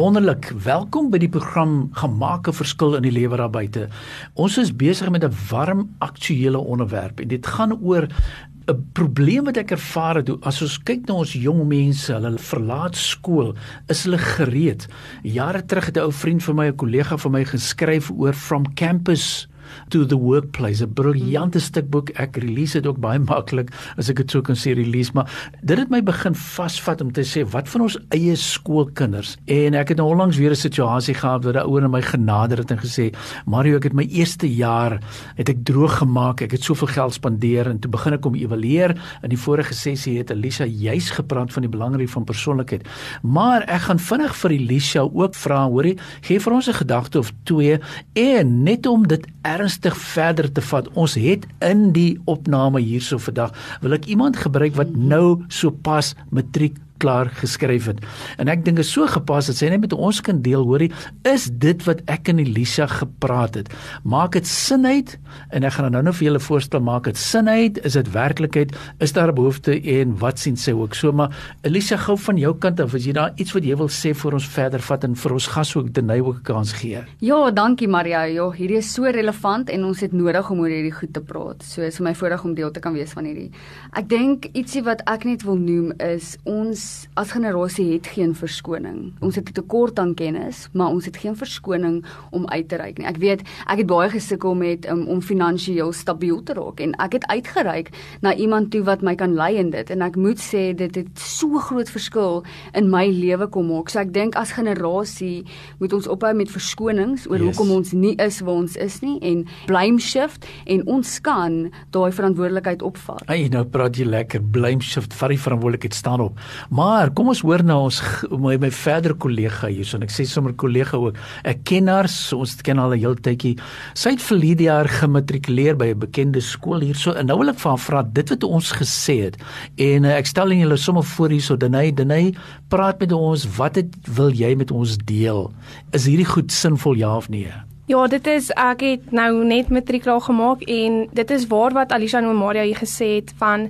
Wonderlik. Welkom by die program Gemaak 'n verskil in die lewe daar buite. Ons is besig met 'n warm aktuële onderwerp en dit gaan oor 'n probleem wat ek ervaar het as ons kyk na ons jong mense, hulle verlaat skool, is hulle gereed. Jare terug het 'n ou vriend van my, 'n kollega van my geskryf oor From Campus to the workplace 'n briljante mm. stuk boek ek release dit ook baie maklik as ek dit sou kan sê release. Maar dit het my begin vasvat om te sê wat van ons eie skoolkinders? En ek het nou onlangs weer 'n situasie gehad waar 'n ouer na my genader het en gesê Mario ek het my eerste jaar het ek droog gemaak ek het soveel geld spandeer en toe begin ek om evalueer. In die vorige sessie het Elisa juis gepraat van die belangrikheid van persoonlikheid maar ek gaan vinnig vir Elisa ook vra hoorie gee vir ons 'n gedagte of twee en net om dit ernstig verder te vat. Ons het in die opname hierso vandag wil ek iemand gebruik wat nou sopas matriek klaar geskryf het. En ek dink is so gepas dat sy net met ons kan deel, hoorie, is dit wat ek en Elisa gepraat het. Maak dit sin uit en ek gaan nou nou vir julle voorstel maak dit sin uit, is dit werklikheid, is daar 'n behoefte en wat sien sy ook? So maar Elisa gou van jou kant af, as jy daar iets wat jy wil sê vir ons verder vat en vir ons gas ook Denay ook 'n kans gee. Ja, dankie Maria. Ja, hierdie is so relevant en ons het nodig om oor hierdie goed te praat. So is vir my voorreg om deel te kan wees van hierdie. Ek dink ietsie wat ek net wil noem is ons as generasie het geen verskoning. Ons het 'n tekort aan kennis, maar ons het geen verskoning om uit te reik nie. Ek weet ek het baie gesukkel met um, om finansiëel stabiel te raak en ek het uitgereik na iemand toe wat my kan lei in dit en ek moet sê dit het so groot verskil in my lewe kom maak. So ek dink as generasie moet ons ophou met verskonings oor yes. hoekom ons nie is waar ons is nie en blame shift en ons kan daai verantwoordelikheid opvat. Hey, nou praat jy lekker blame shift, vat die verantwoordelikheid staan op. Maar kom ons hoor nou ons my, my verder kollega hier, so ek sê sommer kollega ook. Ek ken haar, so ons ken al 'n heel tydjie. Sy het die jaar gematrikuleer by 'n bekende skool hierso en nou wil ek vir haar vra dit wat ons gesê het. En uh, ek stel julle sommer voor hierso Denay, Denay, praat met ons, wat het wil jy met ons deel? Is hierdie goed sinvol ja of nee? Ja, dit is ek het nou net matriek klaar gemaak en dit is waar wat Alisha en Maria hier gesê het van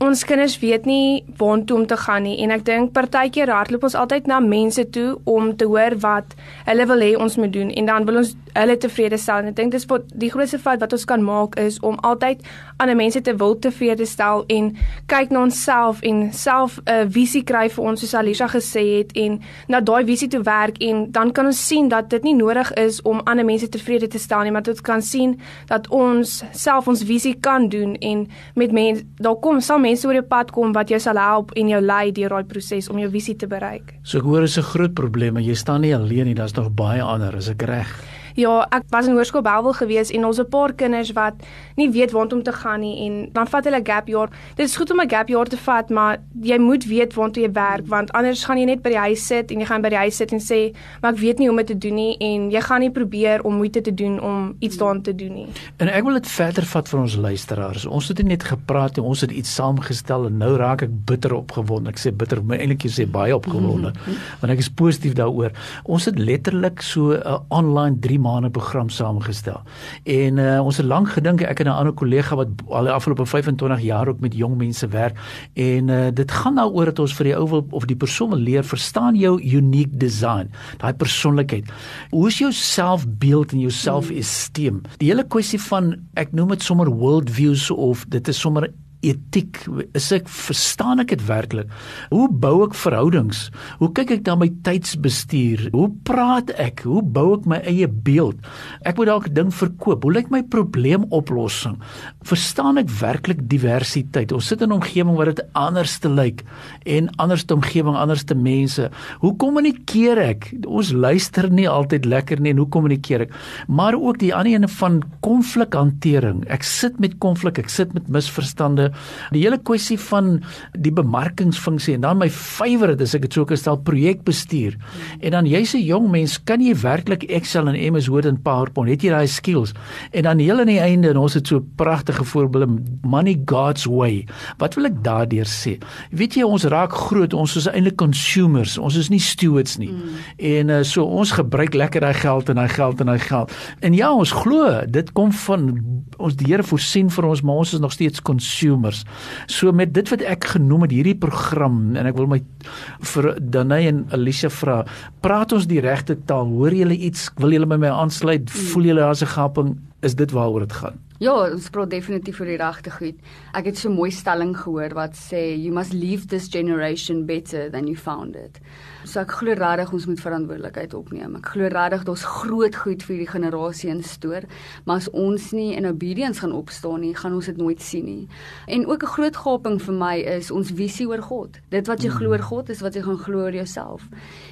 ons kinders weet nie waartoe om te gaan nie en ek dink partykeer hardloop ons altyd na mense toe om te hoor wat hulle wil hê ons moet doen en dan wil ons hulle tevrede stel en ek dink dis wat die grootste fout wat ons kan maak is om altyd ander mense te wil tevrede stel en kyk na onsself en self 'n uh, visie kry vir ons soos Alisha gesê het en na daai visie toe werk en dan kan ons sien dat dit nie nodig is om ander mense tevrede te stel nie maar dit kan sien dat ons self ons visie kan doen en met mense daar kom sal mense oor jou pad kom wat jou sal help en jou lei deur daai proses om jou visie te bereik. So ek hoor is 'n groot probleem en jy staan nie alleen nie, daar's nog baie ander, is ek reg? Ja, ek was in Hoërskool Belwel gewees en ons 'n paar kinders wat nie weet waantoe om te gaan nie en dan vat hulle gap jaar. Dit is goed om 'n gap jaar te vat, maar jy moet weet waantoe jy werk want anders gaan jy net by die huis sit en jy gaan by die huis sit en sê, "Maar ek weet nie hoe om dit te doen nie" en jy gaan nie probeer om moeite te doen om iets daaraan te doen nie. En ek wil dit verder vat vir ons luisteraars. Ons het net gepraat en ons het iets saamgestel en nou raak ek bitter opgewonde. Ek sê bitter, maar eintlik jy sê baie opgewonde. Mm -hmm. Want ek is positief daaroor. Ons het letterlik so 'n online 3 maande program saamgestel. En uh, ons het lank gedink ek en 'n ander kollega wat al die afgelope 25 jaar ook met jong mense werk en uh, dit gaan daaroor dat ons vir die ou wil of die persoon wil leer verstaan jou unique design, daai persoonlikheid. Hoe is jou selfbeeld en jou selfesteem? Die hele kwessie van ek noem dit sommer world views of dit is sommer etiek is ek verstaan ek dit werklik? Hoe bou ek verhoudings? Hoe kyk ek na my tydsbestuur? Hoe praat ek? Hoe bou ek my eie beeld? Ek moet dalk ding verkoop. Hoe lyk my probleemoplossing? Verstaan ek werklik diversiteit? Ons sit in 'n omgewing waar dit anders te lyk en anders te omgewing anders te mense. Hoe kommunikeer ek? Ons luister nie altyd lekker nie en hoe kommunikeer ek? Maar ook die ander ene van konflikhantering. Ek sit met konflik ek sit met misverstande die hele kwessie van die bemarkingsfunksie en dan my favourite is ek dit so kan stel projekbestuur. En dan jy's 'n jong mens, kan jy werklik Excel en MS Word en PowerPoint? Het jy daai skills? En dan heel aan die einde en ons het so pragtige voorbeelde money God's way. Wat wil ek daardeur sê? Weet jy ons raak groot, ons is eintlik consumers. Ons is nie stewards nie. Mm. En uh, so ons gebruik lekker daai geld en daai geld en daai geld. En ja, ons glo dit kom van ons die Here voorsien vir ons, maar ons is nog steeds consumers. So met dit wat ek genoem het hierdie program en ek wil my vir Danai en Alicia vra, praat ons die regte taal? Hoor julle iets? Wil julle by my aansluit? Mm. Voel julle daar's 'n gaping? Is dit waaroor dit gaan? Ja, ons praat definitief vir die regte goed. Ek het so 'n mooi stelling gehoor wat sê you must leave this generation better than you found it. So ek glo regtig ons moet verantwoordelikheid opneem. Ek glo regtig daar's groot goed vir die generasie instoor, maar as ons nie in obedience gaan opstaan nie, gaan ons dit nooit sien nie. En ook 'n groot gaping vir my is ons visie oor God. Dit wat jy glo oor God is wat jy gaan glo oor jouself.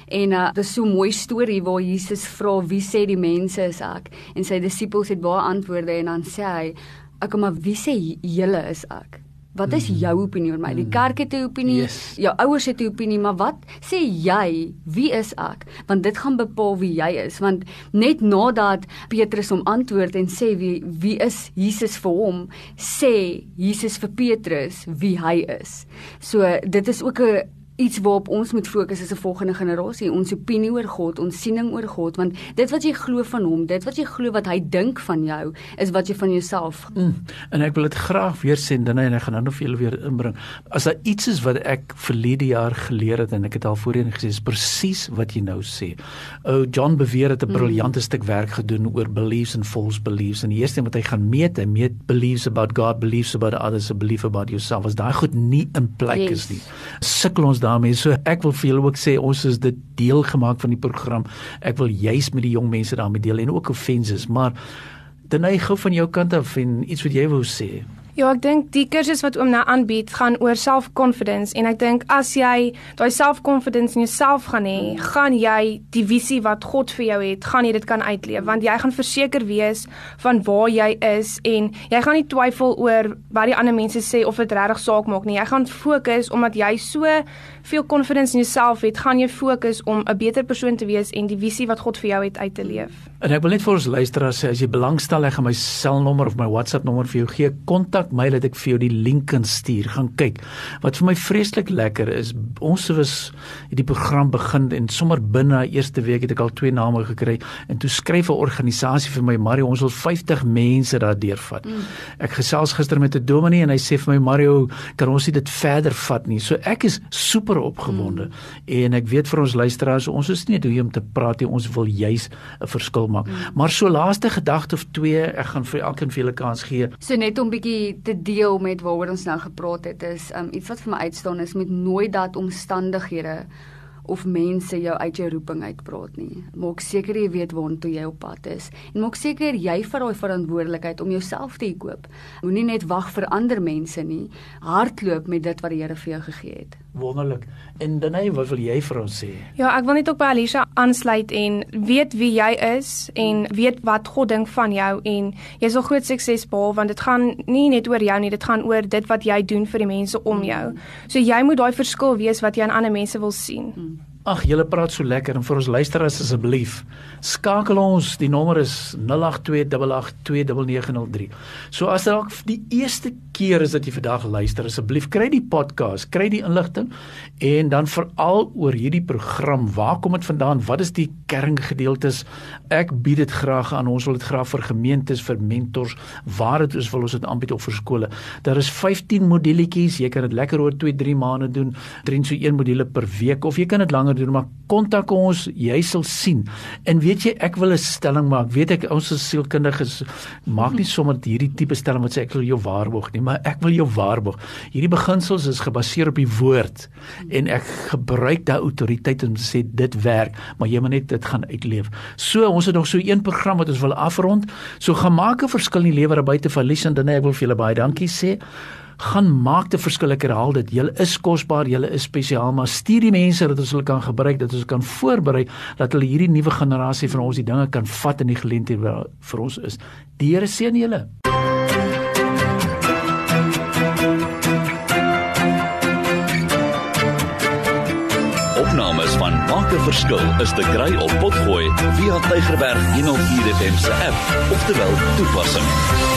En uh dis so 'n mooi storie waar Jesus vra wie sê die mense is ek en sy disippels het baie antwoorde en dan sê hy ek maar wie sê julle is ek? Wat is jou opinie oor my? Die kerk het 'n opinie, Yes. jou ouers het 'n opinie, maar wat sê jy? Wie is ek? Want dit gaan bepaal wie jy is. Want net nadat Petrus hom antwoord en sê wie wie is Jesus vir hom, sê Jesus vir Petrus wie hy is. So dit is ook 'n iets waarop ons moet fokus as 'n volgende generasie, ons opinie oor God, ons siening oor God, want dit wat jy glo van hom, dit wat jy glo wat hy dink van jou, is wat jy van jouself Mm. En ek wil dit graag weer sê Danai en ek gaan nou nog vir julle weer inbring. As daar iets is wat ek verlede jaar geleer het en ek het al voorheen gesê, is presies wat jy nou sê. Ou John Bevere het 'n briljante stuk werk gedoen oor beliefs en false beliefs. En die eerste ding wat hy gaan meet, hy meet beliefs about God, beliefs about others, a belief about yourself. As daai goed nie in plek Yes. is nie, sukkel ons daarmee. So ek wil vir julle ook sê ons is dit deel gemaak van die program. Ek wil juis met die jong mense daarmee deel en ook offenses, maar Danai gou van jou kant af en iets wat jy wou sê. Ja, ek dink die kursus wat oom nou aanbied gaan oor self-confidence en ek dink as jy daai self-confidence in jouself gaan hê, gaan jy die visie wat God vir jou het, gaan jy dit kan uitleef want jy gaan verseker wees van waar jy is en jy gaan nie twyfel oor wat die ander mense sê of dit regtig saak maak nie. Jy gaan fokus omdat jy so veel confidence in jouself het, gaan jy fokus om 'n beter persoon te wees en die visie wat God vir jou het uit te leef. En ek wil net vir ons luisteraars sê as jy belangstel, ek gaan my selnommer of my WhatsApp nommer vir jou gee. Kontak my dat ek vir jou die link kan stuur. Gaan kyk. Wat vir my vreeslik lekker is, ons was die program begin en sommer binne die eerste week het ek al twee name gekry en toe skryf 'n organisasie vir my, Mario, ons wil 50 mense daardeur vat. Mm. Ek gesels gister met 'n dominee en hy sê vir my, Mario, kan ons nie dit verder vat nie. So ek is super opgewonde mm. en ek weet vir ons luisteraars, ons is nie net hier om te praat nie, ons wil juis 'n verskil maak. Mm. Maar so laaste gedagte of twee, ek gaan vir elkeen vir julle kans gee. So net om bietjie te deel met waaroor ons nou gepraat het is um, iets wat vir my uitstaan is met nooit dat omstandighede of mense jou uit jou roeping uitpraat nie. Maak seker jy weet waartoe jy op pad is en maak seker jy vat daai verantwoordelikheid om jouself te ekoop. Moenie net wag vir ander mense nie. Hardloop met dit wat die Here vir jou gegee het. Wonderlik. En dan nee, wat wil jy vir ons sê? Ja, ek wil net ook by Alicia aansluit en weet wie jy is en weet wat God dink van jou en jy sal groot sukses behaal want dit gaan nie net oor jou nie, dit gaan oor dit wat jy doen vir die mense om jou. So jy moet daai verskil wees wat jy aan ander mense wil sien. Ag, julle praat so lekker en vir ons luisteraars asseblief, skakel ons. Die nommer is 0828829903. So as dalk die eerste keer is dat jy vandag luister, asseblief kry die podcast, kry die inligting en dan veral oor hierdie program. Waar kom dit vandaan? Wat is die kerngedeeltes? Ek bied dit graag aan. Ons wil dit graag vir gemeentes, vir mentors, waar dit is wil ons dit aanbied op vir skole. Daar is 15 moduletjies. Jy kan dit lekker oor 2-3 maande doen. Drie so een module per week of jy kan dit langer doen, maar kontak ons, jy sal sien. En weet jy, ek wil 'n stelling maak. Weet ek ons as sielkundiges maak nie sommer hierdie tipe stelling wat sê ek wil jou waarborg nie, maar ek wil jou waarborg. Hierdie beginsels is gebaseer op die woord en ek gebruik daai autoriteit om te sê dit werk, maar jy moet net dit gaan uitleef. So ons het nog so een program wat ons wil afrond. So gaan maak 'n verskil in die lewe daar buite van Lies en Dine. Ek wil vir julle baie dankie sê gaan maak 'n verskil ek herhaal dit julle is kosbaar julle is spesiaal maar stuur die mense dat ons hulle kan gebruik dat ons kan voorberei dat hulle hierdie nuwe generasie van ons die dinge kan vat in die geleenthede wat vir ons is die Here seën julle Verskil is te kry op Potgooi via Tygerberg 104 FM se app of te wel toepassing.